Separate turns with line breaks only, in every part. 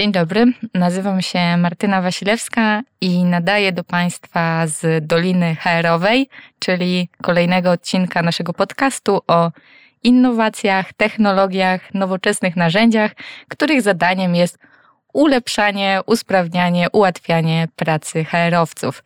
Dzień dobry, nazywam się Martyna Wasilewska i nadaję do Państwa z Doliny HR-owej, czyli kolejnego odcinka naszego podcastu o innowacjach, technologiach, nowoczesnych narzędziach, których zadaniem jest ulepszanie, usprawnianie, ułatwianie pracy HR-owców.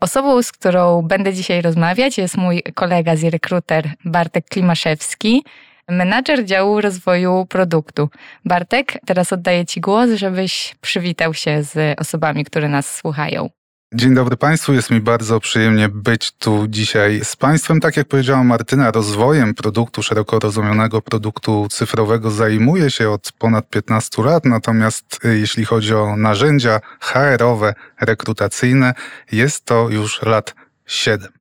Osobą, z którą będę dzisiaj rozmawiać, jest mój kolega z rekruter Bartek Klimaszewski, menadżer działu rozwoju produktu. Bartek, teraz oddaję Ci głos, żebyś przywitał się z osobami, które nas słuchają.
Dzień dobry Państwu, jest mi bardzo przyjemnie być tu dzisiaj z Państwem. Tak jak powiedziała Martyna, rozwojem produktu, szeroko rozumianego produktu cyfrowego zajmuje się od ponad 15 lat, natomiast y, jeśli chodzi o narzędzia HR-owe, rekrutacyjne, jest to już lat 7.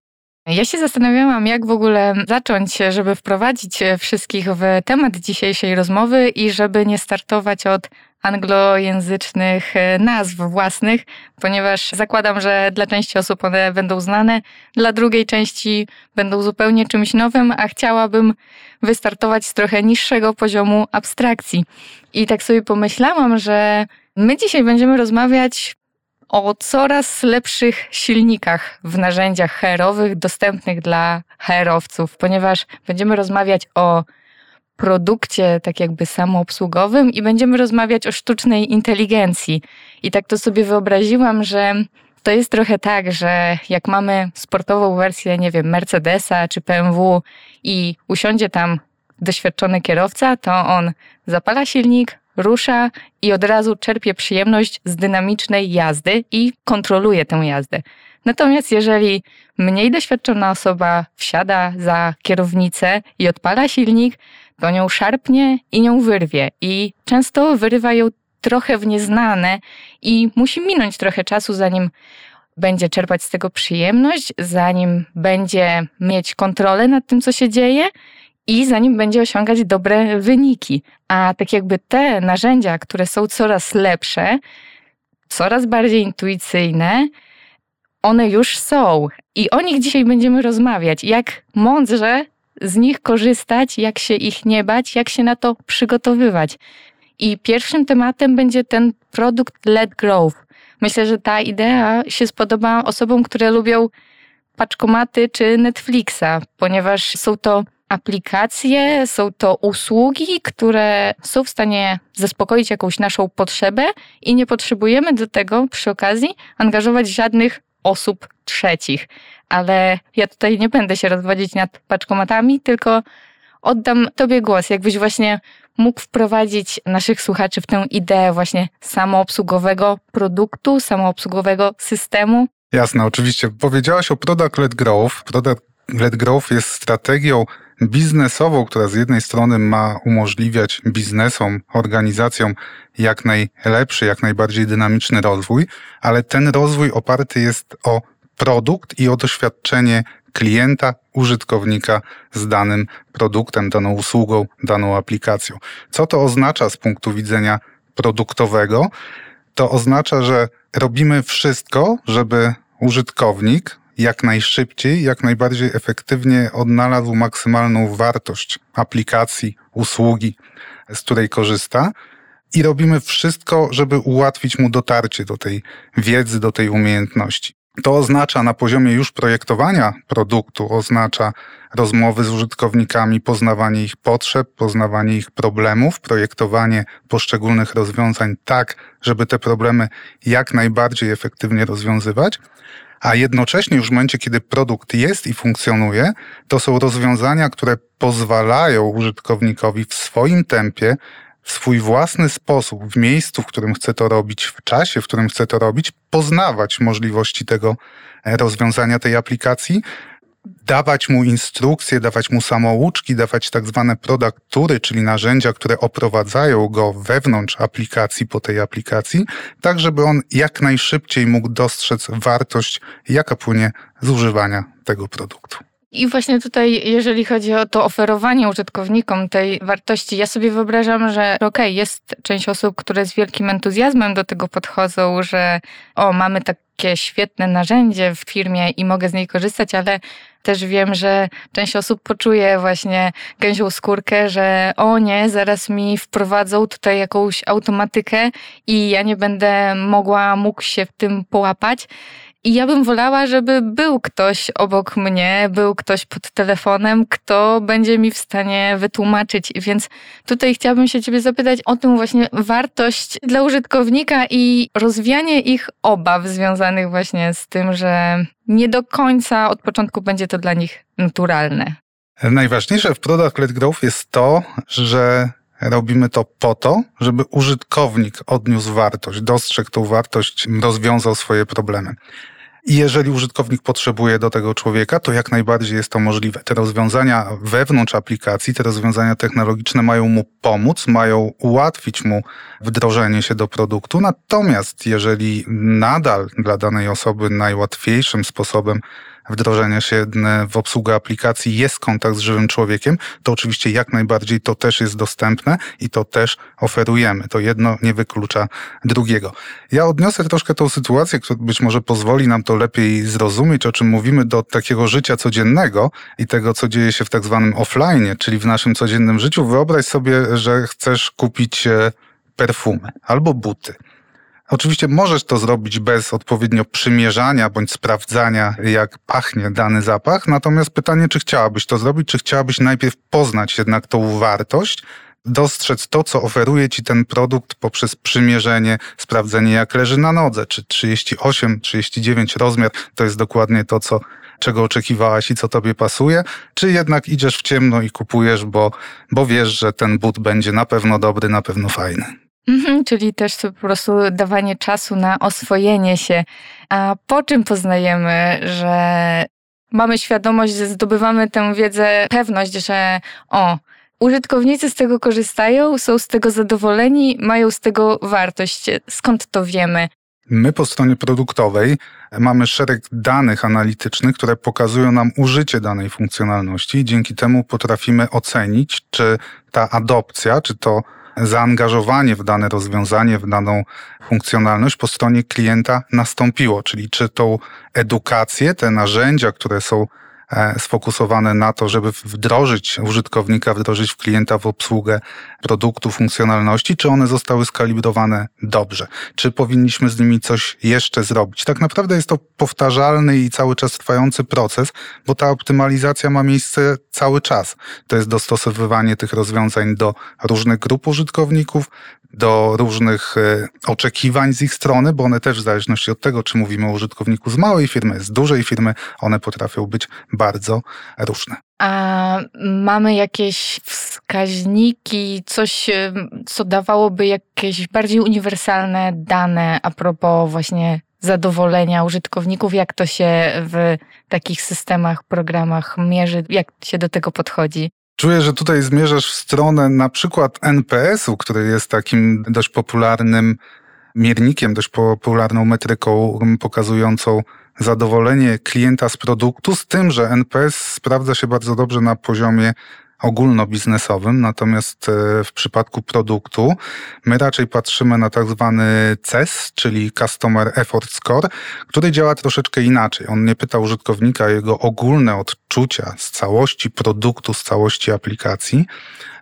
Ja się zastanawiałam, jak w ogóle zacząć, żeby wprowadzić wszystkich w temat dzisiejszej rozmowy i żeby nie startować od anglojęzycznych e, nazw własnych, ponieważ zakładam, że dla części osób one będą znane, dla drugiej części będą zupełnie czymś nowym, a chciałabym wystartować z trochę niższego poziomu abstrakcji. I tak sobie pomyślałam, że my dzisiaj będziemy rozmawiać o coraz lepszych silnikach w narzędziach HR-owych dostępnych dla HR-owców, ponieważ będziemy rozmawiać o produkcie tak jakby samoobsługowym i będziemy rozmawiać o sztucznej inteligencji. I tak to sobie wyobraziłam, że to jest trochę tak, że jak mamy sportową wersję, nie wiem, Mercedesa czy BMW i usiądzie tam doświadczony kierowca, to on zapala silnik, rusza i od razu czerpie przyjemność z dynamicznej jazdy i kontroluje tę jazdę. Natomiast jeżeli mniej doświadczona osoba wsiada za kierownicę i odpala silnik, to nią szarpnie i nią wyrwie. I często wyrywa ją trochę w nieznane i musi minąć trochę czasu, zanim będzie czerpać z tego przyjemność, zanim będzie mieć kontrolę nad tym, co się dzieje i zanim będzie osiągać dobre wyniki. A tak jakby te narzędzia, które są coraz lepsze, coraz bardziej intuicyjne, one już są. I o nich dzisiaj będziemy rozmawiać. Jak mądrze z nich korzystać, jak się ich nie bać, jak się na to przygotowywać. I pierwszym tematem będzie ten produkt led growth. Myślę, że ta idea się spodoba osobom, które lubią paczkomaty czy Netflixa, ponieważ są to aplikacje, są to usługi, które są w stanie zaspokoić jakąś naszą potrzebę i nie potrzebujemy do tego przy okazji angażować żadnych osób trzecich. Ale ja tutaj nie będę się rozwodzić nad paczkomatami, tylko oddam Tobie głos, jakbyś właśnie mógł wprowadzić naszych słuchaczy w tę ideę właśnie samoobsługowego produktu, samoobsługowego systemu.
Jasne, oczywiście. Powiedziałaś o Product Led Growth. Product Led Growth jest strategią biznesową, która z jednej strony ma umożliwiać biznesom, organizacjom jak najlepszy, jak najbardziej dynamiczny rozwój, ale ten rozwój oparty jest o produkt i o doświadczenie klienta, użytkownika z danym produktem, daną usługą, daną aplikacją. Co to oznacza z punktu widzenia produktowego? To oznacza, że robimy wszystko, żeby użytkownik jak najszybciej, jak najbardziej efektywnie odnalazł maksymalną wartość aplikacji, usługi, z której korzysta. I robimy wszystko, żeby ułatwić mu dotarcie do tej wiedzy, do tej umiejętności. To oznacza na poziomie już projektowania produktu, oznacza rozmowy z użytkownikami, poznawanie ich potrzeb, poznawanie ich problemów, projektowanie poszczególnych rozwiązań tak, żeby te problemy jak najbardziej efektywnie rozwiązywać. A jednocześnie już w momencie, kiedy produkt jest i funkcjonuje, to są rozwiązania, które pozwalają użytkownikowi w swoim tempie w swój własny sposób, w miejscu, w którym chce to robić, w czasie, w którym chce to robić, poznawać możliwości tego e, rozwiązania tej aplikacji, dawać mu instrukcje, dawać mu samouczki, dawać tak zwane produktury, czyli narzędzia, które oprowadzają go wewnątrz aplikacji, po tej aplikacji, tak żeby on jak najszybciej mógł dostrzec wartość, jaka płynie z używania tego produktu.
I właśnie tutaj, jeżeli chodzi o to oferowanie użytkownikom tej wartości, ja sobie wyobrażam, że okej, okay, jest część osób, które z wielkim entuzjazmem do tego podchodzą, że o, mamy takie świetne narzędzie w firmie i mogę z niej korzystać, ale też wiem, że część osób poczuje właśnie gęsią skórkę, że o nie, zaraz mi wprowadzą tutaj jakąś automatykę i ja nie będę mogła, mógł się w tym połapać. I ja bym wolała, żeby był ktoś obok mnie, był ktoś pod telefonem, kto będzie mi w stanie wytłumaczyć. Więc tutaj chciałabym się Ciebie zapytać o tym właśnie wartość dla użytkownika i rozwianie ich obaw związanych właśnie z tym, że nie do końca od początku będzie to dla nich naturalne.
Najważniejsze w Product Led Growth jest to, że robimy to po to, żeby użytkownik odniósł wartość, dostrzegł tą wartość, rozwiązał swoje problemy. I jeżeli użytkownik potrzebuje do tego człowieka, to jak najbardziej jest to możliwe. Te rozwiązania wewnątrz aplikacji, te rozwiązania technologiczne mają mu pomóc, mają ułatwić mu wdrożenie się do produktu. Natomiast jeżeli nadal dla danej osoby najłatwiejszym sposobem wdrożenia się w obsługę aplikacji jest kontakt z żywym człowiekiem, to oczywiście jak najbardziej to też jest dostępne i to też oferujemy. To jedno nie wyklucza drugiego. Ja odniosę troszkę tą sytuację, która być może pozwoli nam to lepiej zrozumieć, o czym mówimy, do takiego życia codziennego i tego, co dzieje się w tak zwanym offline, czyli w naszym codziennym życiu. Wyobraź sobie, że chcesz kupić e, perfumy albo buty. Oczywiście możesz to zrobić bez odpowiednio przymierzania bądź sprawdzania, jak pachnie dany zapach. Natomiast pytanie, czy chciałabyś to zrobić, czy chciałabyś najpierw poznać jednak tą wartość, dostrzec to, co oferuje ci ten produkt poprzez przymierzenie, sprawdzenie, jak leży na nodze, czy 38, 39 rozmiar to jest dokładnie to, co czego oczekiwałaś i co tobie pasuje, czy jednak idziesz w ciemno i kupujesz, bo, bo wiesz, że ten but będzie na pewno dobry, na pewno fajny.
Mhm, czyli też po prostu dawanie czasu na oswojenie się. A po czym poznajemy, że mamy świadomość, że zdobywamy tę wiedzę, pewność, że o, użytkownicy z tego korzystają, są z tego zadowoleni, mają z tego wartość. Skąd to wiemy?
My po stronie produktowej mamy szereg danych analitycznych, które pokazują nam użycie danej funkcjonalności. Dzięki temu potrafimy ocenić, czy ta adopcja, czy to zaangażowanie w dane rozwiązanie, w daną funkcjonalność po stronie klienta nastąpiło, czyli czy tą edukację, te narzędzia, które są sfokusowane na to, żeby wdrożyć użytkownika, wdrożyć klienta w obsługę produktu, funkcjonalności, czy one zostały skalibrowane dobrze? Czy powinniśmy z nimi coś jeszcze zrobić? Tak naprawdę jest to powtarzalny i cały czas trwający proces, bo ta optymalizacja ma miejsce cały czas. To jest dostosowywanie tych rozwiązań do różnych grup użytkowników, do różnych e, oczekiwań z ich strony, bo one też w zależności od tego, czy mówimy o użytkowniku z małej firmy, z dużej firmy, one potrafią być bardzo różne.
A mamy jakieś wskaźniki, coś, co dawałoby jakieś bardziej uniwersalne dane a propos właśnie zadowolenia użytkowników, jak to się w takich systemach, programach mierzy, jak się do tego podchodzi?
Czuję, że tutaj zmierzasz w stronę na przykład NPS-u, który jest takim dość popularnym miernikiem, dość popularną metryką pokazującą zadowolenie klienta z produktu, z tym, że NPS sprawdza się bardzo dobrze na poziomie ogólnobiznesowym, natomiast e, w przypadku produktu my raczej patrzymy na tak zwany CES, czyli Customer Effort Score, który działa troszeczkę inaczej. On nie pyta użytkownika jego ogólne odczucia z całości produktu, z całości aplikacji.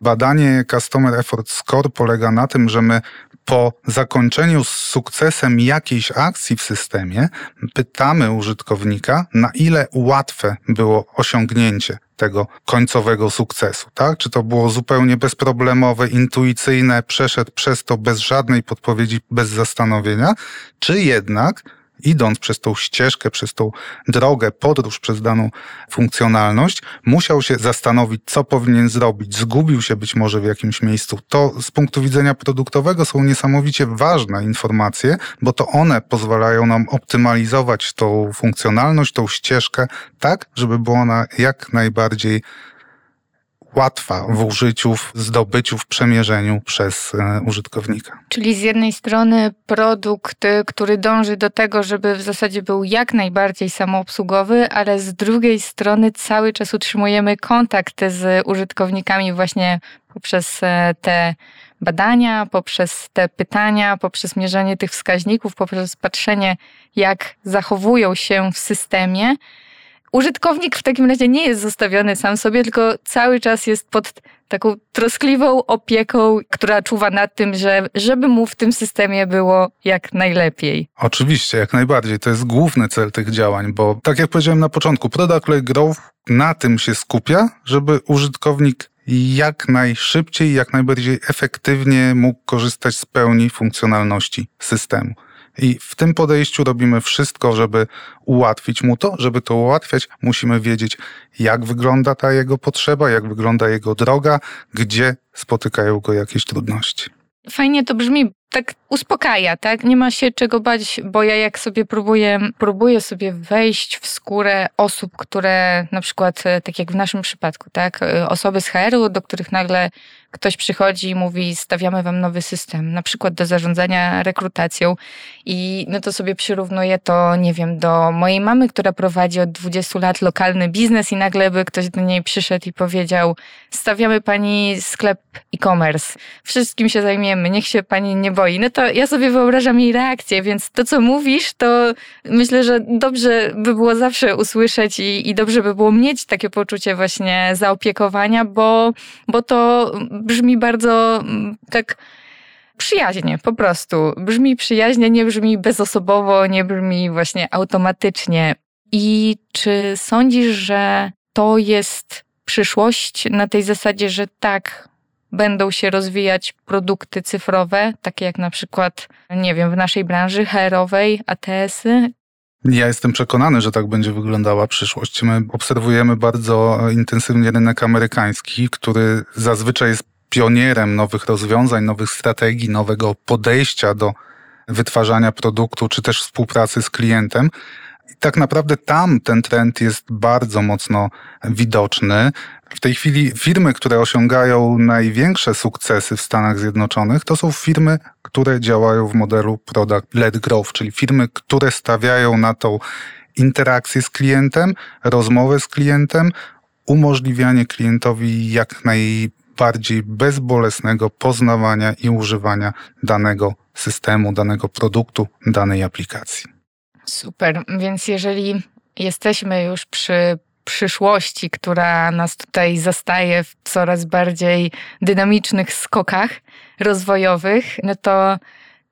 Badanie Customer Effort Score polega na tym, że my po zakończeniu z sukcesem jakiejś akcji w systemie pytamy użytkownika, na ile łatwe było osiągnięcie tego końcowego sukcesu, tak? Czy to było zupełnie bezproblemowe, intuicyjne, przeszedł przez to bez żadnej podpowiedzi, bez zastanowienia, czy jednak idąc przez tą ścieżkę, przez tą drogę, podróż przez daną funkcjonalność, musiał się zastanowić, co powinien zrobić. Zgubił się być może w jakimś miejscu. To z punktu widzenia produktowego są niesamowicie ważne informacje, bo to one pozwalają nam optymalizować tą funkcjonalność, tą ścieżkę, tak, żeby była ona jak najbardziej łatwa w użyciu, w zdobyciu, w przemierzeniu przez e, użytkownika.
Czyli z jednej strony produkt, który dąży do tego, żeby w zasadzie był jak najbardziej samoobsługowy, ale z drugiej strony cały czas utrzymujemy kontakt z użytkownikami właśnie poprzez e, te badania, poprzez te pytania, poprzez mierzenie tych wskaźników, poprzez patrzenie, jak zachowują się w systemie użytkownik w takim razie nie jest zostawiony sam sobie, tylko cały czas jest pod taką troskliwą opieką, która czuwa nad tym, że żeby mu w tym systemie było jak najlepiej.
Oczywiście, jak najbardziej. To jest główny cel tych działań, bo tak jak powiedziałem na początku, Product Led Growth na tym się skupia, żeby użytkownik jak najszybciej, jak najbardziej efektywnie mógł korzystać z pełni funkcjonalności systemu. I w tym podejściu robimy wszystko, żeby ułatwić mu to. Żeby to ułatwiać, musimy wiedzieć, jak wygląda ta jego potrzeba, jak wygląda jego droga, gdzie spotykają go jakieś trudności.
Fajnie to brzmi, tak uspokaja, tak? Nie ma się czego bać, bo ja jak sobie próbuję, próbuję sobie wejść w skórę osób, które na przykład, e, tak jak w naszym przypadku, tak? E, osoby z HR-u, do których nagle ktoś przychodzi i mówi, stawiamy wam nowy system, na przykład do zarządzania rekrutacją i no to sobie przyrównuję to, nie wiem, do mojej mamy, która prowadzi od 20 lat lokalny biznes i nagle by ktoś do niej przyszedł i powiedział, stawiamy pani sklep e-commerce, wszystkim się zajmiemy, niech się pani nie boi. No to ja sobie wyobrażam jej reakcję, więc to, co mówisz, to myślę, że dobrze by było zawsze usłyszeć i, i dobrze by było mieć takie poczucie właśnie zaopiekowania, bo, bo to brzmi bardzo mm, tak przyjaźnie, po prostu. Brzmi przyjaźnie, nie brzmi bezosobowo, nie brzmi właśnie automatycznie. I czy sądzisz, że to jest przyszłość na tej zasadzie, że tak, będą się rozwijać produkty cyfrowe, takie jak na przykład, nie wiem, w naszej branży HR-owej, ATS-y?
Ja jestem przekonany, że tak będzie wyglądała przyszłość. My obserwujemy bardzo intensywnie rynek amerykański, który zazwyczaj jest pionierem nowych rozwiązań, nowych strategii, nowego podejścia do wytwarzania produktu, czy też współpracy z klientem. Tak naprawdę tam ten trend jest bardzo mocno widoczny. W tej chwili firmy, które osiągają największe sukcesy w Stanach Zjednoczonych, to są firmy, które działają w modelu product-led growth, czyli firmy, które stawiają na tą interakcję z klientem, rozmowę z klientem, umożliwianie klientowi jak najbardziej bezbolesnego poznawania i używania danego systemu, danego produktu, danej aplikacji.
Super, więc jeżeli jesteśmy już przy przyszłości, która nas tutaj zastaje w coraz bardziej dynamicznych skokach rozwojowych, no to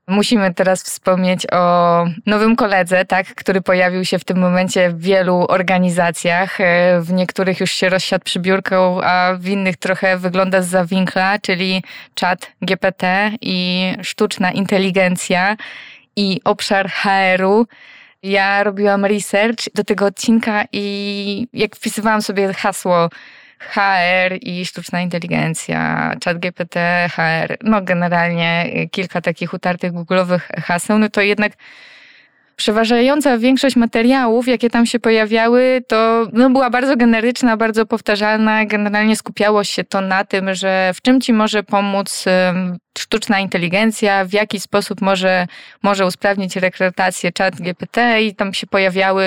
musimy teraz wspomnieć o nowym koledze, tak, który pojawił się w tym momencie w wielu organizacjach. W niektórych już się rozsiadł przy biurką, a w innych trochę wygląda z zawinkla, czyli czat GPT i sztuczna inteligencja i obszar HR-u ja robiłam research do tego odcinka i jak wpisywałam sobie hasło HR i sztuczna inteligencja, chat GPT, HR, no generalnie kilka takich utartych googlowych haseł, no to jednak przeważająca większość materiałów, jakie tam się pojawiały, to no, była bardzo generyczna, bardzo powtarzalna. Generalnie skupiało się to na tym, że w czym ci może pomóc sztuczna inteligencja, w jaki sposób może, może usprawnić rekrutację chat GPT i tam się pojawiały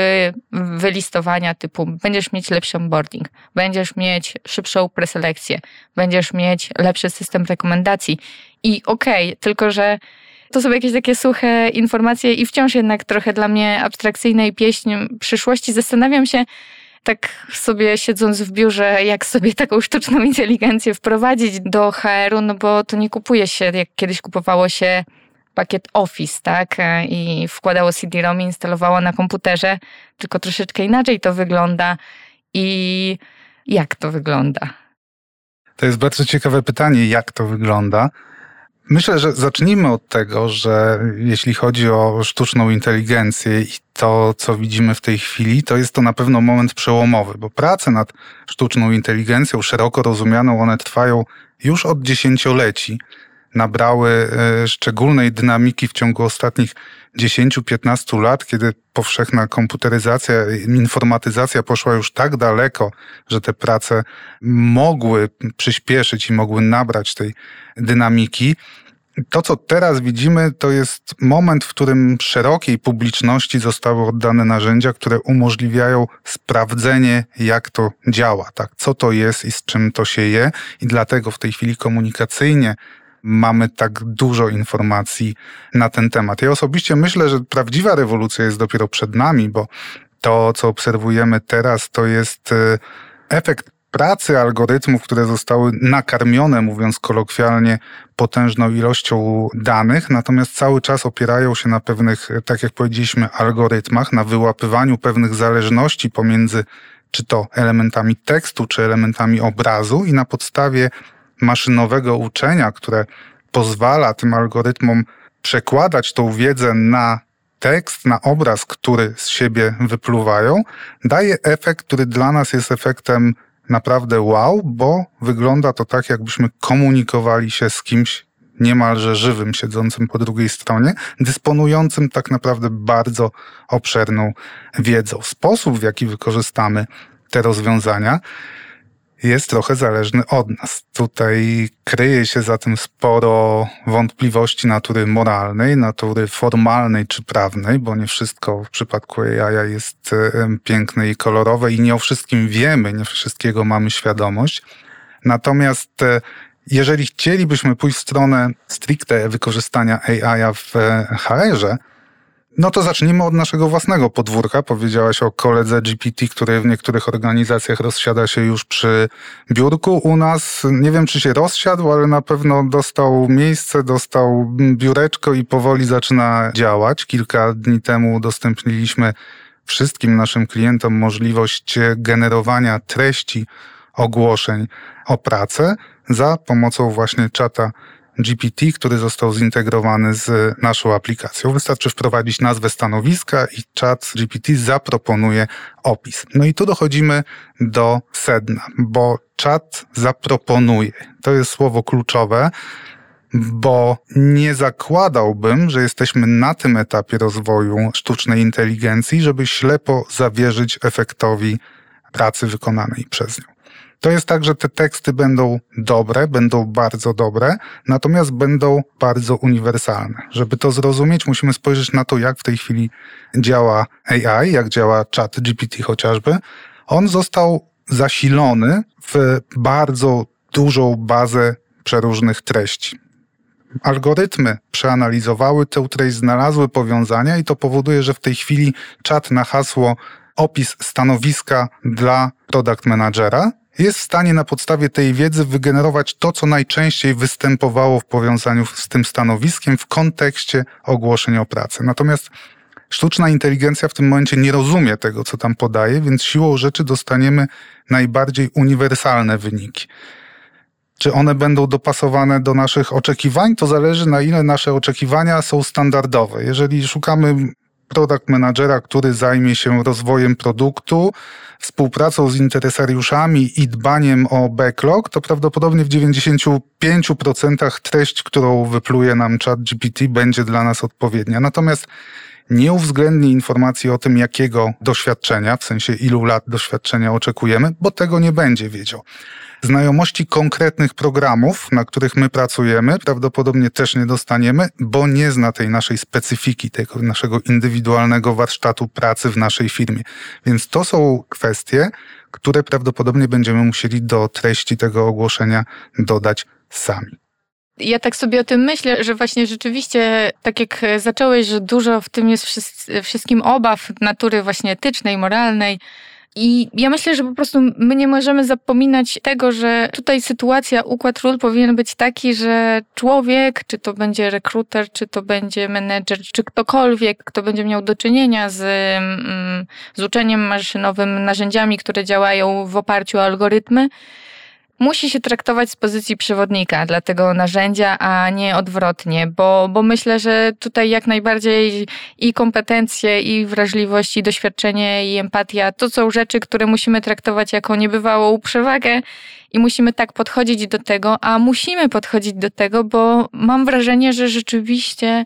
wylistowania typu będziesz mieć lepszy onboarding, będziesz mieć szybszą preselekcję, będziesz mieć lepszy system rekomendacji. I okej, okay, tylko że to są jakieś takie suche informacje i wciąż jednak trochę dla mnie abstrakcyjnej pieśń przyszłości. Zastanawiam się, tak sobie siedząc w biurze, jak sobie taką sztuczną inteligencję wprowadzić do HR-u, no bo to nie kupuje się, jak kiedyś kupowało się pakiet Office, tak? I wkładało CD-ROM i instalowało na komputerze, tylko troszeczkę inaczej to wygląda. I jak to wygląda?
To jest bardzo ciekawe pytanie, jak to wygląda. Myślę, że zacznijmy od tego, że jeśli chodzi o sztuczną inteligencję i to, co widzimy w tej chwili, to jest to na pewno moment przełomowy, bo prace nad sztuczną inteligencją, szeroko rozumianą, one trwają już od dziesięcioleci. nabrały e, szczególnej dynamiki w ciągu ostatnich 10-15 lat, kiedy powszechna komputeryzacja, informatyzacja poszła już tak daleko, że te prace mogły przyspieszyć i mogły nabrać tej dynamiki. To, co teraz widzimy, to jest moment, w którym szerokiej publiczności zostały oddane narzędzia, które umożliwiają sprawdzenie, jak to działa, tak? co to jest i z czym to się je. I dlatego w tej chwili komunikacyjnie mamy tak dużo informacji na ten temat. Ja osobiście myślę, że prawdziwa rewolucja jest dopiero przed nami, bo to, co obserwujemy teraz, to jest e, efekt pracy algorytmów, które zostały nakarmione, mówiąc kolokwialnie, potężną ilością danych, natomiast cały czas opierają się na pewnych, tak jak powiedzieliśmy, algorytmach, na wyłapywaniu pewnych zależności pomiędzy czy to elementami tekstu, czy elementami obrazu i na podstawie maszynowego uczenia, które pozwala tym algorytmom przekładać tą wiedzę na tekst, na obraz, który z siebie wypluwają, daje efekt, który dla nas jest efektem naprawdę wow, bo wygląda to tak, jakbyśmy komunikowali się z kimś niemalże żywym, siedzącym po drugiej stronie, dysponującym tak naprawdę bardzo obszerną wiedzą. Sposób, w jaki wykorzystamy te rozwiązania, jest trochę zależny od nas. Tutaj kryje się za tym sporo wątpliwości natury moralnej, natury formalnej czy prawnej, bo nie wszystko w przypadku AI jest piękne i kolorowe i nie o wszystkim wiemy, nie wszystkiego mamy świadomość. Natomiast e, jeżeli chcielibyśmy pójść w stronę stricte wykorzystania AI w e, HR-ze, no to zacznijmy od naszego własnego podwórka. Powiedziałaś o koledze GPT, który w niektórych organizacjach rozsiada się już przy biurku. U nas nie wiem, czy się rozsiadł, ale na pewno dostał miejsce, dostał biureczko i powoli zaczyna działać. Kilka dni temu udostępniliśmy wszystkim naszym klientom możliwość generowania treści ogłoszeń o pracę za pomocą właśnie czata GPT, który został zintegrowany z naszą aplikacją. Wystarczy wprowadzić nazwę stanowiska i chat GPT zaproponuje opis. No i tu dochodzimy do sedna, bo czat zaproponuje. To jest słowo kluczowe, bo nie zakładałbym, że jesteśmy na tym etapie rozwoju sztucznej inteligencji, żeby ślepo zawierzyć efektowi pracy wykonanej przez nią. To jest tak, że te teksty będą dobre, będą bardzo dobre, natomiast będą bardzo uniwersalne. Żeby to zrozumieć, musimy spojrzeć na to, jak w tej chwili działa AI, jak działa chat GPT chociażby. On został zasilony w bardzo dużą bazę przeróżnych treści. Algorytmy przeanalizowały tę treść, znalazły powiązania i to powoduje, że w tej chwili czat na hasło opis stanowiska dla product managera jest w stanie na podstawie tej wiedzy wygenerować to, co najczęściej występowało w powiązaniu z tym stanowiskiem w kontekście ogłoszeń o pracę. Natomiast sztuczna inteligencja w tym momencie nie rozumie tego, co tam podaje, więc siłą rzeczy dostaniemy najbardziej uniwersalne wyniki. Czy one będą dopasowane do naszych oczekiwań, to zależy na ile nasze oczekiwania są standardowe. Jeżeli szukamy product managera, który zajmie się rozwojem produktu, współpracą z interesariuszami i dbaniem o backlog, to prawdopodobnie w 95% treść, którą wypluje nam chat GPT, będzie dla nas odpowiednia. Natomiast nie uwzględni informacji o tym, jakiego doświadczenia, w sensie ilu lat doświadczenia oczekujemy, bo tego nie będzie wiedział. Znajomości konkretnych programów, na których my pracujemy, prawdopodobnie też nie dostaniemy, bo nie zna tej naszej specyfiki, tego naszego indywidualnego warsztatu pracy w naszej firmie. Więc to są kwestie, które prawdopodobnie będziemy musieli do treści tego ogłoszenia dodać sami.
Ja tak sobie o tym myślę, że właśnie rzeczywiście, tak jak zacząłeś, że dużo w tym jest wszystkim obaw natury właśnie etycznej, moralnej, i ja myślę, że po prostu my nie możemy zapominać tego, że tutaj sytuacja, układ ról powinien być taki, że człowiek, czy to będzie rekruter, czy to będzie menedżer, czy ktokolwiek, kto będzie miał do czynienia z, mm, z uczeniem maszynowym, narzędziami, które działają w oparciu o algorytmy, musi się traktować z pozycji przewodnika dla tego narzędzia, a nie odwrotnie, bo, bo myślę, że tutaj jak najbardziej i kompetencje, i wrażliwość, i doświadczenie, i empatia to są rzeczy, które musimy traktować jako niebywałą przewagę i musimy tak podchodzić do tego, a musimy podchodzić do tego, bo mam wrażenie, że rzeczywiście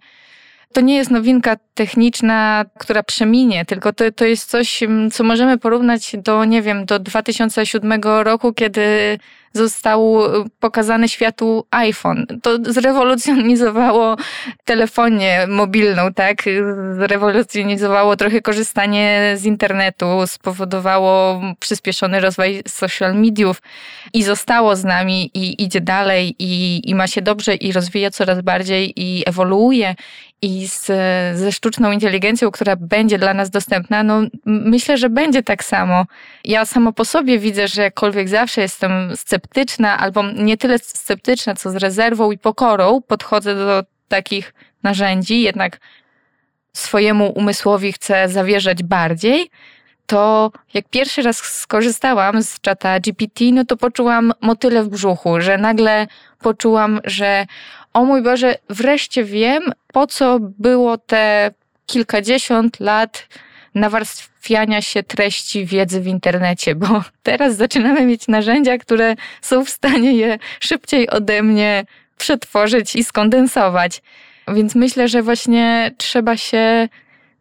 to nie jest nowinka techniczna, która przeminie, tylko to, to jest coś, co możemy porównać do, nie wiem, do 2007 roku, kiedy został pokazany światu iPhone. To zrewolucjonizowało telefonię mobilną, tak? Zrewolucjonizowało trochę korzystanie z internetu, spowodowało przyspieszony rozwój social mediów i zostało z nami i idzie dalej i, i ma się dobrze i rozwija coraz bardziej i ewoluuje i z, ze sztuczną inteligencją, która będzie dla nas dostępna, no myślę, że będzie tak samo. Ja samo po sobie widzę, że jakkolwiek zawsze jestem sceptyczna, albo nie tyle sceptyczna, co z rezerwą i pokorą podchodzę do takich narzędzi, jednak swojemu umysłowi chcę zawierzać bardziej, to jak pierwszy raz skorzystałam z czata GPT, no to poczułam motyle w brzuchu, że nagle poczułam, że o mój Boże, wreszcie wiem, po co było te kilkadziesiąt lat nawarstwiania się treści wiedzy w internecie, bo teraz zaczynamy mieć narzędzia, które są w stanie je szybciej ode mnie przetworzyć i skondensować. Więc myślę, że właśnie trzeba się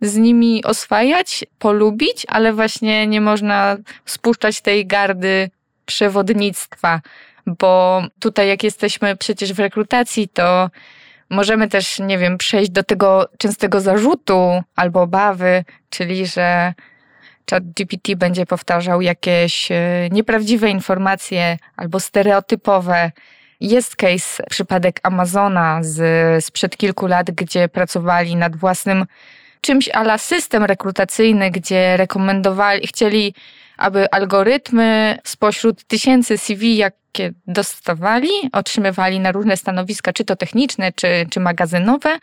z nimi oswajać, polubić, ale właśnie nie można spuszczać tej gardy przewodnictwa, bo tutaj jak jesteśmy przecież w rekrutacji, to możemy też, nie wiem, przejść do tego częstego zarzutu albo obawy, czyli że chat GPT będzie powtarzał jakieś e, nieprawdziwe informacje albo stereotypowe. Jest case, przypadek Amazona z, sprzed kilku lat, gdzie pracowali nad własnym czymś ala system rekrutacyjny, gdzie rekomendowali, chcieli, aby algorytmy spośród tysięcy CV, jakie dostawali, otrzymywali na różne stanowiska, czy to techniczne, czy, czy magazynowe,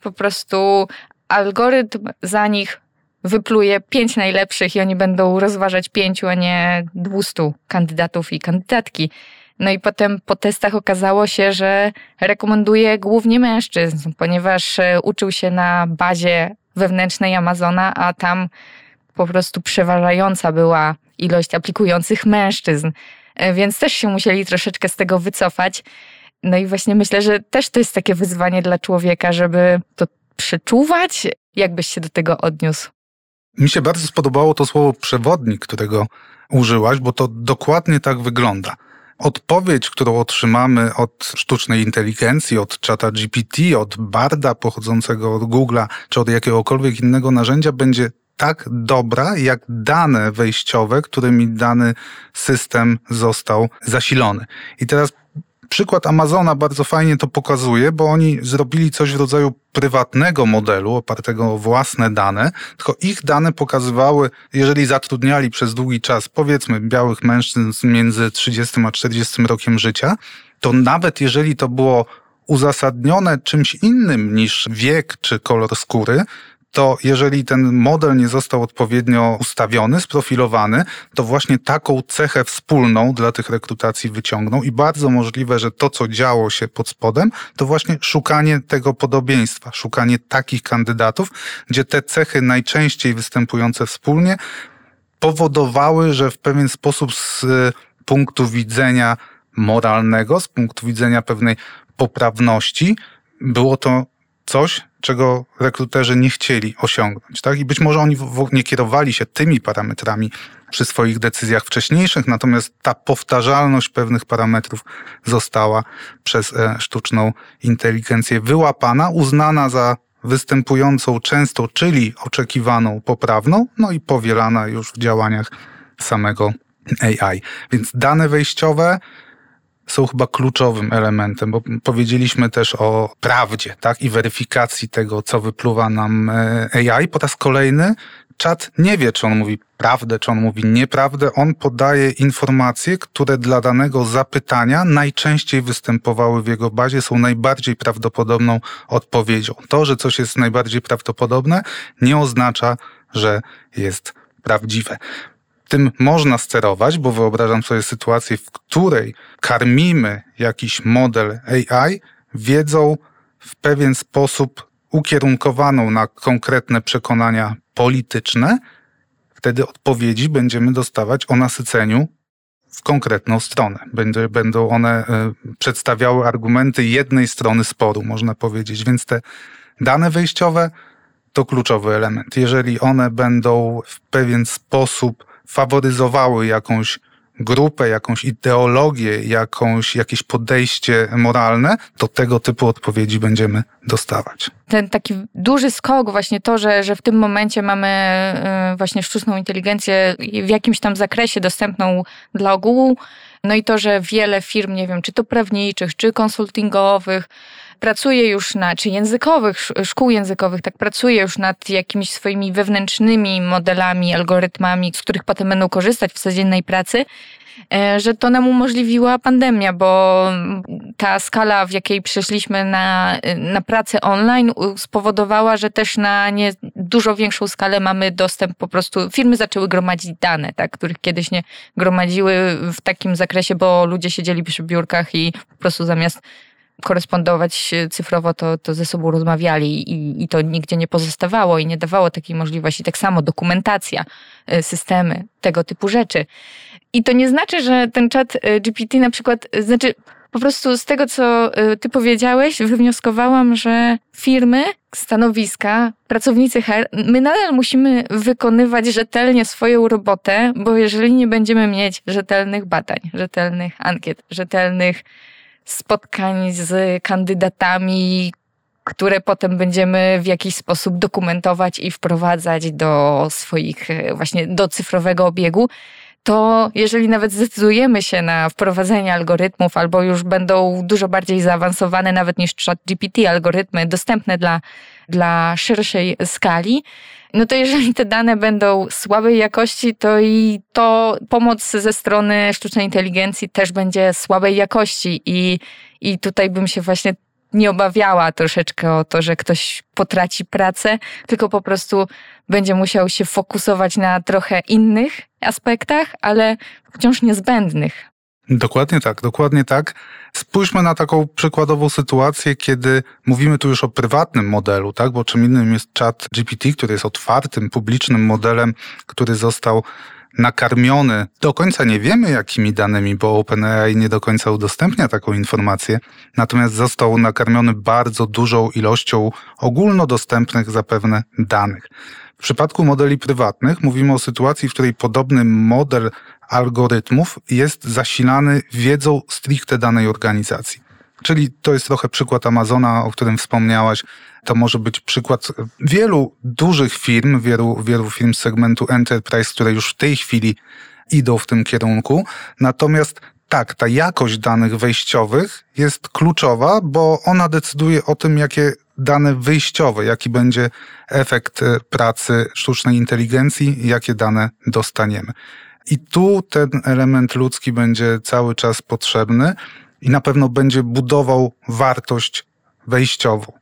po prostu algorytm za nich wypluje pięć najlepszych i oni będą rozważać pięciu, a nie dwustu kandydatów i kandydatki. No i potem po testach okazało się, że rekomenduje głównie mężczyzn, ponieważ e, uczył się na bazie wewnętrznej Amazona, a tam po prostu przeważająca była ilość aplikujących mężczyzn. E, więc też się musieli troszeczkę z tego wycofać. No i właśnie myślę, że też to jest takie wyzwanie dla człowieka, żeby to przeczuwać. Jak byś się do tego odniósł?
Mi się bardzo spodobało to słowo przewodnik, którego użyłaś, bo to dokładnie tak wygląda. Odpowiedź, którą otrzymamy od sztucznej inteligencji, od czata GPT, od Barda pochodzącego od Google'a, czy od jakiegokolwiek innego narzędzia, będzie tak dobra, jak dane wejściowe, którymi dany system został zasilony. I teraz Przykład Amazona bardzo fajnie to pokazuje, bo oni zrobili coś w rodzaju prywatnego modelu opartego o własne dane, tylko ich dane pokazywały, jeżeli zatrudniali przez długi czas, powiedzmy, białych mężczyzn między 30 a 40 rokiem życia, to nawet jeżeli to było uzasadnione czymś innym niż wiek czy kolor skóry, to jeżeli ten model nie został odpowiednio ustawiony, sprofilowany, to właśnie taką cechę wspólną dla tych rekrutacji wyciągnął i bardzo możliwe, że to, co działo się pod spodem, to właśnie szukanie tego podobieństwa, szukanie takich kandydatów, gdzie te cechy najczęściej występujące wspólnie powodowały, że w pewien sposób z punktu widzenia moralnego, z punktu widzenia pewnej poprawności, było to coś, czego rekruterzy nie chcieli osiągnąć. Tak? I być może oni nie kierowali się tymi parametrami przy swoich decyzjach wcześniejszych, natomiast ta powtarzalność pewnych parametrów została przez e, sztuczną inteligencję wyłapana, uznana za występującą często, czyli oczekiwaną poprawną, no i powielana już w działaniach samego AI. Więc dane wejściowe, są chyba kluczowym elementem, bo powiedzieliśmy też o prawdzie, tak, i weryfikacji tego, co wypluwa nam e, AI. Po raz kolejny czat nie wie, czy on mówi prawdę, czy on mówi nieprawdę. On podaje informacje, które dla danego zapytania najczęściej występowały w jego bazie, są najbardziej prawdopodobną odpowiedzią. To, że coś jest najbardziej prawdopodobne, nie oznacza, że jest prawdziwe. Tym można sterować, bo wyobrażam sobie sytuację, w której karmimy jakiś model AI wiedzą w pewien sposób ukierunkowaną na konkretne przekonania polityczne, wtedy odpowiedzi będziemy dostawać o nasyceniu w konkretną stronę. Będą one e, przedstawiały argumenty jednej strony sporu, można powiedzieć. Więc te dane wejściowe to kluczowy element. Jeżeli one będą w pewien sposób faworyzowały jakąś grupę, jakąś ideologię, jakąś, jakieś podejście moralne, to tego typu odpowiedzi będziemy dostawać.
Ten taki duży skok, właśnie to, że, że w tym momencie mamy y, właśnie sztuczną inteligencję w jakimś tam zakresie dostępną dla ogółu, no i to, że wiele firm, nie wiem, czy to prawniczych, czy konsultingowych, pracuje już na, czy językowych, szkół językowych, tak pracuje już nad jakimiś swoimi wewnętrznymi modelami, algorytmami, z których potem będą korzystać w codziennej pracy, e, że to nam umożliwiła pandemia, bo ta skala, w jakiej przeszliśmy na, na pracę online, spowodowała, że też na nie dużo większą skalę mamy dostęp po prostu. Firmy zaczęły gromadzić dane, tak, których kiedyś nie gromadziły w takim zakresie, bo ludzie siedzieli przy biurkach i po prostu zamiast korespondować cyfrowo, to, to ze sobą rozmawiali i, i to nigdzie nie pozostawało i nie dawało takiej możliwości. Tak samo dokumentacja, y, systemy, tego typu rzeczy. I to nie znaczy, że ten czat y, GPT na przykład, znaczy po prostu z tego, co ty powiedziałeś, wywnioskowałam, że firmy, stanowiska, pracownicy HR, my nadal musimy wykonywać rzetelnie swoją robotę, bo jeżeli nie będziemy mieć rzetelnych badań, rzetelnych ankiet, rzetelnych spotkań z kandydatami, które potem będziemy w jakiś sposób dokumentować i wprowadzać do swoich, e, właśnie do cyfrowego obiegu, to jeżeli nawet zdecydujemy się na wprowadzenie algorytmów, albo już będą dużo bardziej zaawansowane nawet niż ChatGPT algorytmy, dostępne dla, dla szerszej skali, no to jeżeli te dane będą słabej jakości, to i to pomoc ze strony sztucznej inteligencji też będzie słabej jakości i, i tutaj bym się właśnie nie obawiała troszeczkę o to, że ktoś potraci pracę, tylko po prostu będzie musiał się fokusować na trochę innych aspektach, ale wciąż niezbędnych.
Dokładnie tak, dokładnie tak. Spójrzmy na taką przykładową sytuację, kiedy mówimy tu już o prywatnym modelu, tak? Bo czym innym jest chat GPT, który jest otwartym, publicznym modelem, który został nakarmiony. Do końca nie wiemy, jakimi danymi, bo OpenAI nie do końca udostępnia taką informację. Natomiast został nakarmiony bardzo dużą ilością ogólnodostępnych zapewne danych. W przypadku modeli prywatnych mówimy o sytuacji, w której podobny model algorytmów jest zasilany wiedzą stricte danej organizacji. Czyli to jest trochę przykład Amazona, o którym wspomniałaś. To może być przykład wielu dużych firm, wielu, wielu firm z segmentu enterprise, które już w tej chwili idą w tym kierunku. Natomiast tak, ta jakość danych wejściowych jest kluczowa, bo ona decyduje o tym, jakie dane wyjściowe, jaki będzie efekt pracy sztucznej inteligencji, jakie dane dostaniemy. I tu ten element ludzki będzie cały czas potrzebny i na pewno będzie budował wartość wejściową,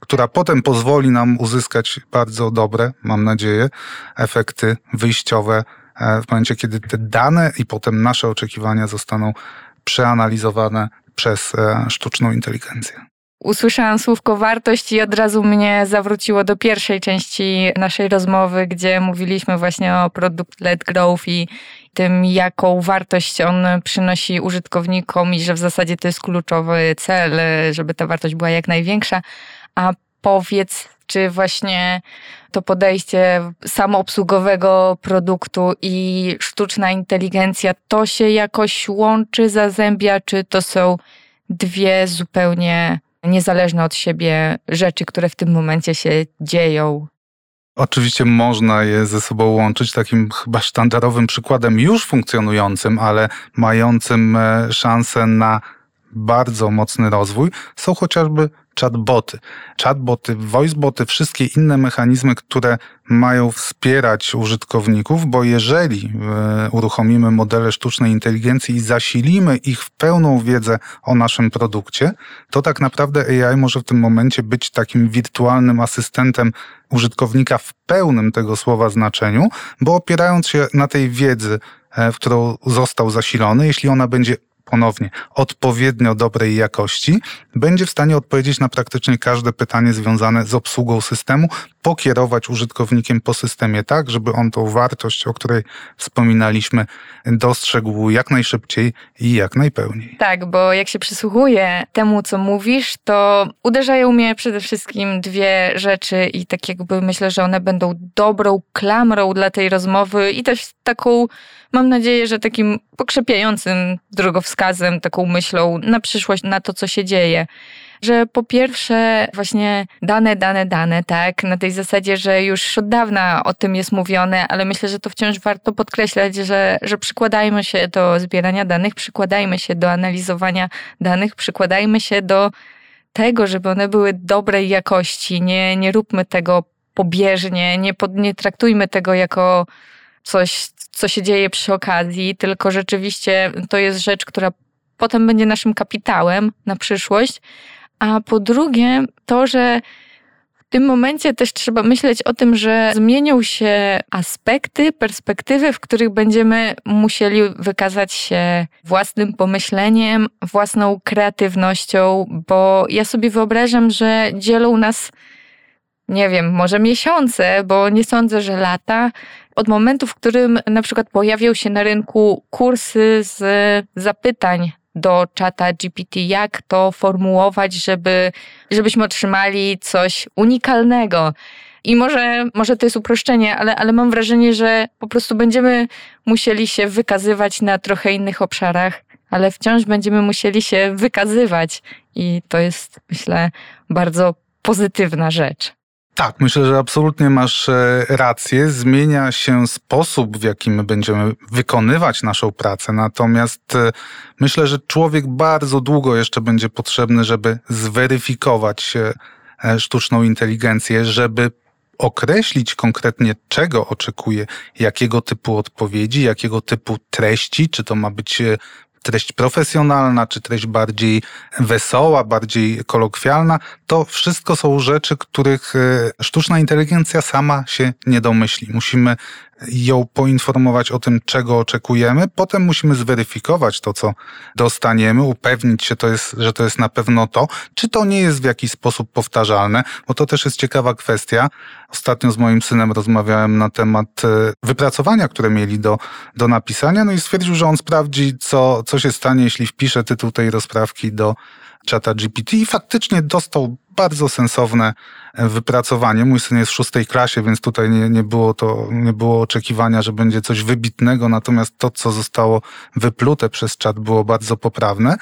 która potem pozwoli nam uzyskać bardzo dobre, mam nadzieję, efekty wyjściowe e, w momencie, kiedy te dane i potem nasze oczekiwania zostaną przeanalizowane przez e, sztuczną inteligencję
usłyszałam słówko wartość i od razu mnie zawróciło do pierwszej części naszej rozmowy, gdzie mówiliśmy właśnie o product-led growth i tym, jaką wartość on przynosi użytkownikom i że w zasadzie to jest kluczowy cel, żeby ta wartość była jak największa. A powiedz, czy właśnie to podejście samoobsługowego produktu i sztuczna inteligencja to się jakoś łączy, zazębia, czy to są dwie zupełnie niezależne od siebie rzeczy, które w tym momencie się dzieją.
Oczywiście można je ze sobą łączyć. Takim chyba sztandarowym przykładem już funkcjonującym, ale mającym e, szansę na bardzo mocny rozwój są chociażby chatboty. Chatboty, voiceboty, wszystkie inne mechanizmy, które mają wspierać użytkowników, bo jeżeli e, uruchomimy modele sztucznej inteligencji i zasilimy ich w pełną wiedzę o naszym produkcie, to tak naprawdę AI może w tym momencie być takim wirtualnym asystentem użytkownika w pełnym tego słowa znaczeniu, bo opierając się na tej wiedzy, e, w którą został zasilony, jeśli ona będzie ponownie odpowiednio dobrej jakości, będzie w stanie odpowiedzieć na praktycznie każde pytanie związane z obsługą systemu, pokierować użytkownikiem po systemie tak, żeby on tą wartość, o której wspominaliśmy, dostrzegł jak najszybciej i jak najpełniej.
Tak, bo jak się przysłuchuję temu, co mówisz, to uderzają mnie przede wszystkim dwie rzeczy i tak jakby myślę, że one będą dobrą klamrą dla tej rozmowy i też taką, mam nadzieję, że takim pokrzepiającym drogowskazem, taką myślą na przyszłość, na to, co się dzieje. Że po pierwsze właśnie dane, dane, dane, tak, na tej zasadzie, że już od dawna o tym jest mówione, ale myślę, że to wciąż warto podkreślać, że, że przykładajmy się do zbierania danych, przykładajmy się do analizowania danych, przykładajmy się do tego, żeby one były dobrej jakości, nie, nie róbmy tego pobieżnie, nie, pod, nie traktujmy tego jako coś, co się dzieje przy okazji, tylko rzeczywiście to jest rzecz, która potem będzie naszym kapitałem na przyszłość, a po drugie, to, że w tym momencie też trzeba myśleć o tym, że zmienią się aspekty, perspektywy, w których będziemy musieli wykazać się własnym pomyśleniem, własną kreatywnością, bo ja sobie wyobrażam, że dzielą nas, nie wiem, może miesiące, bo nie sądzę, że lata, od momentu, w którym na przykład pojawią się na rynku kursy z zapytań do czata GPT, jak to formułować, żeby, żebyśmy otrzymali coś unikalnego. I może, może to jest uproszczenie, ale, ale mam wrażenie, że po prostu będziemy musieli się wykazywać na trochę innych obszarach, ale wciąż będziemy musieli się wykazywać. I to jest, myślę, bardzo pozytywna rzecz.
Tak, myślę, że absolutnie masz e, rację. Zmienia się sposób, w jaki my będziemy wykonywać naszą pracę. Natomiast e, myślę, że człowiek bardzo długo jeszcze będzie potrzebny, żeby zweryfikować e, sztuczną inteligencję, żeby określić konkretnie, czego oczekuje, jakiego typu odpowiedzi, jakiego typu treści, czy to ma być treść profesjonalna, czy treść bardziej wesoła, bardziej kolokwialna, to wszystko są rzeczy, których e, sztuczna inteligencja sama się nie domyśli. Musimy ją poinformować o tym, czego oczekujemy. Potem musimy zweryfikować to, co dostaniemy, upewnić się, to jest, że to jest na pewno to. Czy to nie jest w jakiś sposób powtarzalne? Bo to też jest ciekawa kwestia. Ostatnio z moim synem rozmawiałem na temat e, wypracowania, które mieli do, do napisania, no i stwierdził, że on sprawdzi, co, co się stanie, jeśli wpisze tytuł tej rozprawki do czata GPT i faktycznie dostał bardzo sensowne e, wypracowanie. Mój syn jest w szóstej klasie, więc tutaj nie, nie, było to, nie było oczekiwania, że będzie coś wybitnego, natomiast to, co zostało wyplute przez czat, było bardzo poprawne.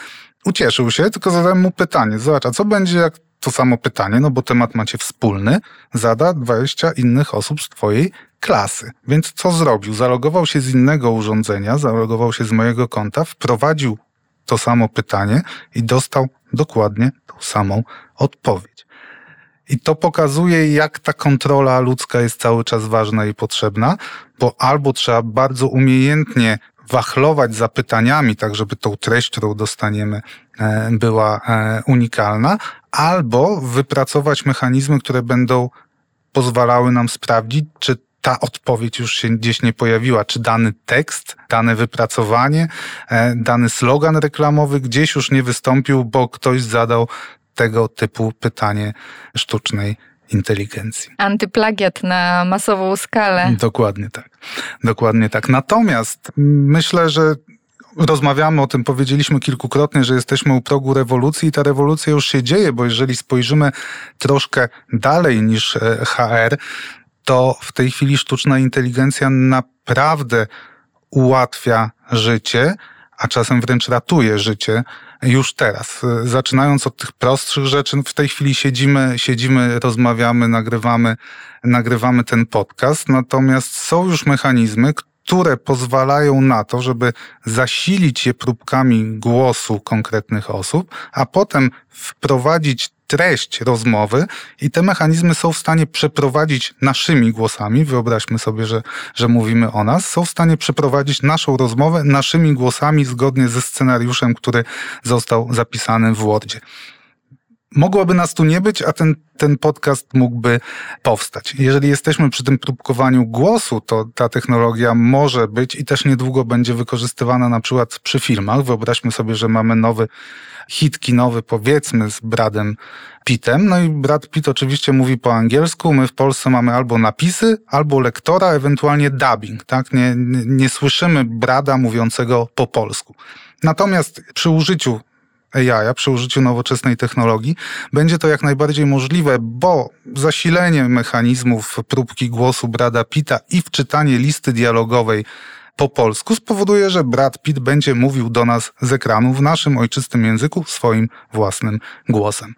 Ucieszył się, tylko zadałem mu pytanie. Zobacz, a co będzie, jak to samo pytanie, no bo temat macie wspólny, zada 20 innych osób z twojej klasy. Więc co zrobił? Zalogował się z innego urządzenia, zalogował się z mojego konta, wprowadził to samo pytanie i dostał dokładnie tą samą odpowiedź. I to pokazuje, jak ta kontrola ludzka jest cały czas ważna i potrzebna, bo albo trzeba bardzo umiejętnie wachlować zapytaniami, tak żeby tą treść, którą dostaniemy, e, była e, unikalna, albo wypracować mechanizmy, które będą pozwalały nam sprawdzić, czy ta odpowiedź już się gdzieś nie pojawiła, czy dany tekst, dane wypracowanie, e, dany slogan reklamowy gdzieś już nie wystąpił, bo ktoś zadał tego typu pytanie sztucznej inteligencji.
Antyplagiat na masową skalę.
Dokładnie tak. Dokładnie tak. Natomiast myślę, że rozmawiamy o tym, powiedzieliśmy kilkukrotnie, że jesteśmy u progu rewolucji i ta rewolucja już się dzieje, bo jeżeli spojrzymy troszkę dalej niż e, HR, to w tej chwili sztuczna inteligencja naprawdę ułatwia życie, a czasem wręcz ratuje życie już teraz. Zaczynając od tych prostszych rzeczy, w tej chwili siedzimy, siedzimy, rozmawiamy, nagrywamy, nagrywamy ten podcast, natomiast są już mechanizmy, które pozwalają na to, żeby zasilić je próbkami głosu konkretnych osób, a potem wprowadzić treść rozmowy i te mechanizmy są w stanie przeprowadzić naszymi głosami, wyobraźmy sobie, że, że mówimy o nas, są w stanie przeprowadzić naszą rozmowę naszymi głosami zgodnie ze scenariuszem, który został zapisany w Wordzie. Mogłoby nas tu nie być, a ten, ten podcast mógłby powstać. Jeżeli jesteśmy przy tym próbkowaniu głosu, to ta technologia może być i też niedługo będzie wykorzystywana na przykład przy filmach. Wyobraźmy sobie, że mamy nowy hit kinowy, powiedzmy, z Bradem Pittem. No i Brad Pitt oczywiście mówi po angielsku. My w Polsce mamy albo napisy, albo lektora, ewentualnie dubbing. Tak? Nie, nie, nie słyszymy Brada mówiącego po polsku. Natomiast przy użyciu AI, przy użyciu nowoczesnej technologii, będzie to jak najbardziej możliwe, bo zasilenie mechanizmów próbki głosu Brada Pitta i wczytanie listy dialogowej po polsku spowoduje, że Brad Pitt będzie mówił do nas z ekranu w naszym ojczystym języku swoim własnym głosem.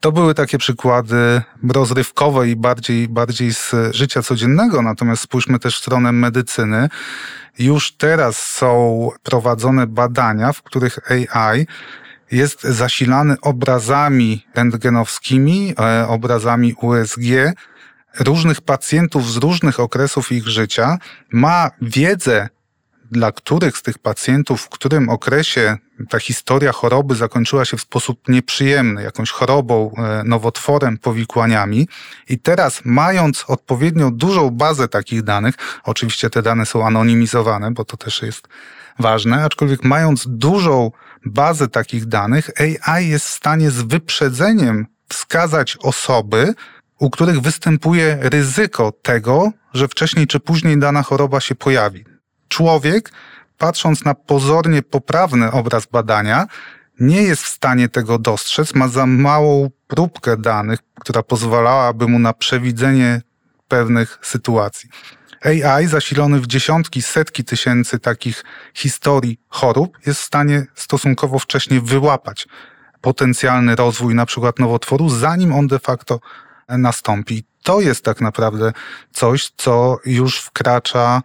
To były takie przykłady rozrywkowe i bardziej, bardziej z życia codziennego, natomiast spójrzmy też w stronę medycyny. Już teraz są prowadzone badania, w których AI jest zasilany obrazami rentgenowskimi, e, obrazami USG różnych pacjentów z różnych okresów ich życia, ma wiedzę, dla których z tych pacjentów, w którym okresie ta historia choroby zakończyła się w sposób nieprzyjemny, jakąś chorobą, e, nowotworem, powikłaniami. I teraz, mając odpowiednio dużą bazę takich danych, oczywiście te dane są anonimizowane, bo to też jest ważne, aczkolwiek mając dużą bazę takich danych, AI jest w stanie z wyprzedzeniem wskazać osoby, u których występuje ryzyko tego, że wcześniej czy później dana choroba się pojawi. Człowiek, patrząc na pozornie poprawny obraz badania, nie jest w stanie tego dostrzec, ma za małą próbkę danych, która pozwalałaby mu na przewidzenie pewnych sytuacji. AI zasilony w dziesiątki, setki tysięcy takich historii chorób jest w stanie stosunkowo wcześnie wyłapać potencjalny rozwój na przykład nowotworu, zanim on de facto nastąpi. To jest tak naprawdę coś, co już wkracza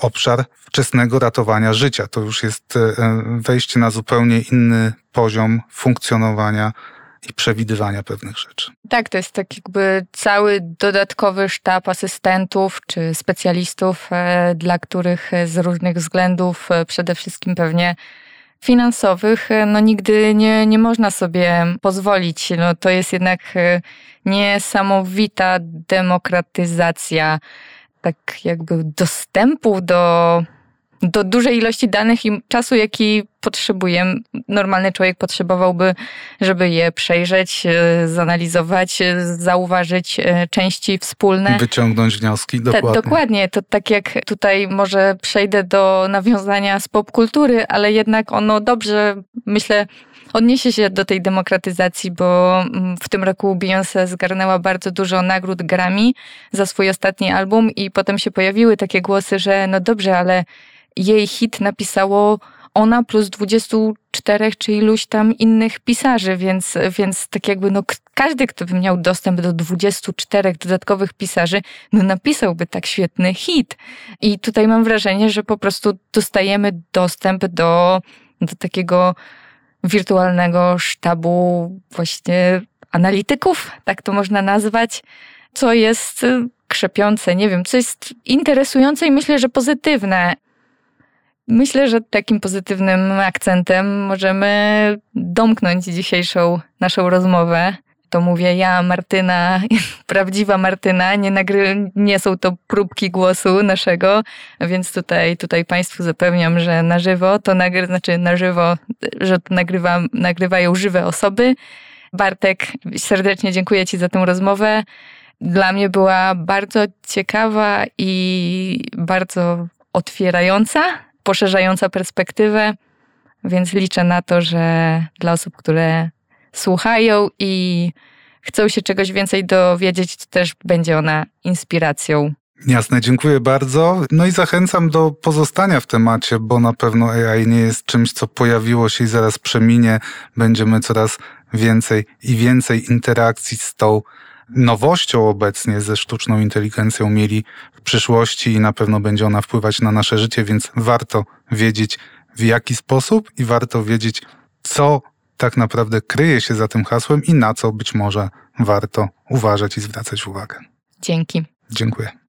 obszar wczesnego ratowania życia. To już jest e, wejście na zupełnie inny poziom funkcjonowania i przewidywania pewnych rzeczy.
Tak, to jest tak jakby cały dodatkowy sztab asystentów czy specjalistów, e, dla których z różnych względów, e, przede wszystkim pewnie finansowych, e, no nigdy nie, nie można sobie pozwolić. No to jest jednak niesamowita demokratyzacja tak jakby dostępu do do dużej ilości danych i czasu, jaki potrzebuję. Normalny człowiek potrzebowałby, żeby je przejrzeć, e, zanalizować, e, zauważyć e, części wspólne.
Wyciągnąć wnioski, dokładnie.
Ta, dokładnie. To tak jak tutaj może przejdę do nawiązania z popkultury, ale jednak ono dobrze, myślę, odniesie się do tej demokratyzacji, bo mm, w tym roku Beyoncé zgarnęła bardzo dużo nagród Grammy za swój ostatni album i potem się pojawiły takie głosy, że no dobrze, ale jej hit napisało ona plus 24 czy iluś tam innych pisarzy, więc, więc tak jakby no, każdy, kto by miał dostęp do 24 dodatkowych pisarzy, no napisałby tak świetny hit. I tutaj mam wrażenie, że po prostu dostajemy dostęp do, do takiego wirtualnego sztabu właśnie analityków, tak to można nazwać, co jest krzepiące, nie wiem, co jest interesujące i myślę, że pozytywne. Myślę, że takim pozytywnym akcentem możemy domknąć dzisiejszą naszą rozmowę. To mówię ja, Martyna, prawdziwa Martyna, nie, nagry, nie są to próbki głosu naszego, więc tutaj, tutaj Państwu zapewniam, że na żywo to nagry, znaczy na żywo, że to nagrywa, nagrywają żywe osoby. Bartek, serdecznie dziękuję Ci za tę rozmowę. Dla mnie była bardzo ciekawa i bardzo otwierająca poszerzająca perspektywę, więc liczę na to, że dla osób, które słuchają i chcą się czegoś więcej dowiedzieć, to też będzie ona inspiracją.
Jasne, dziękuję bardzo. No i zachęcam do pozostania w temacie, bo na pewno AI nie jest czymś, co pojawiło się i zaraz przeminie. Będziemy coraz więcej i więcej interakcji z tą nowością obecnie ze sztuczną inteligencją mieli w przyszłości i na pewno będzie ona wpływać na nasze życie, więc warto wiedzieć w jaki sposób i warto wiedzieć, co tak naprawdę kryje się za tym hasłem i na co być może warto uważać i zwracać uwagę.
Dzięki.
Dziękuję.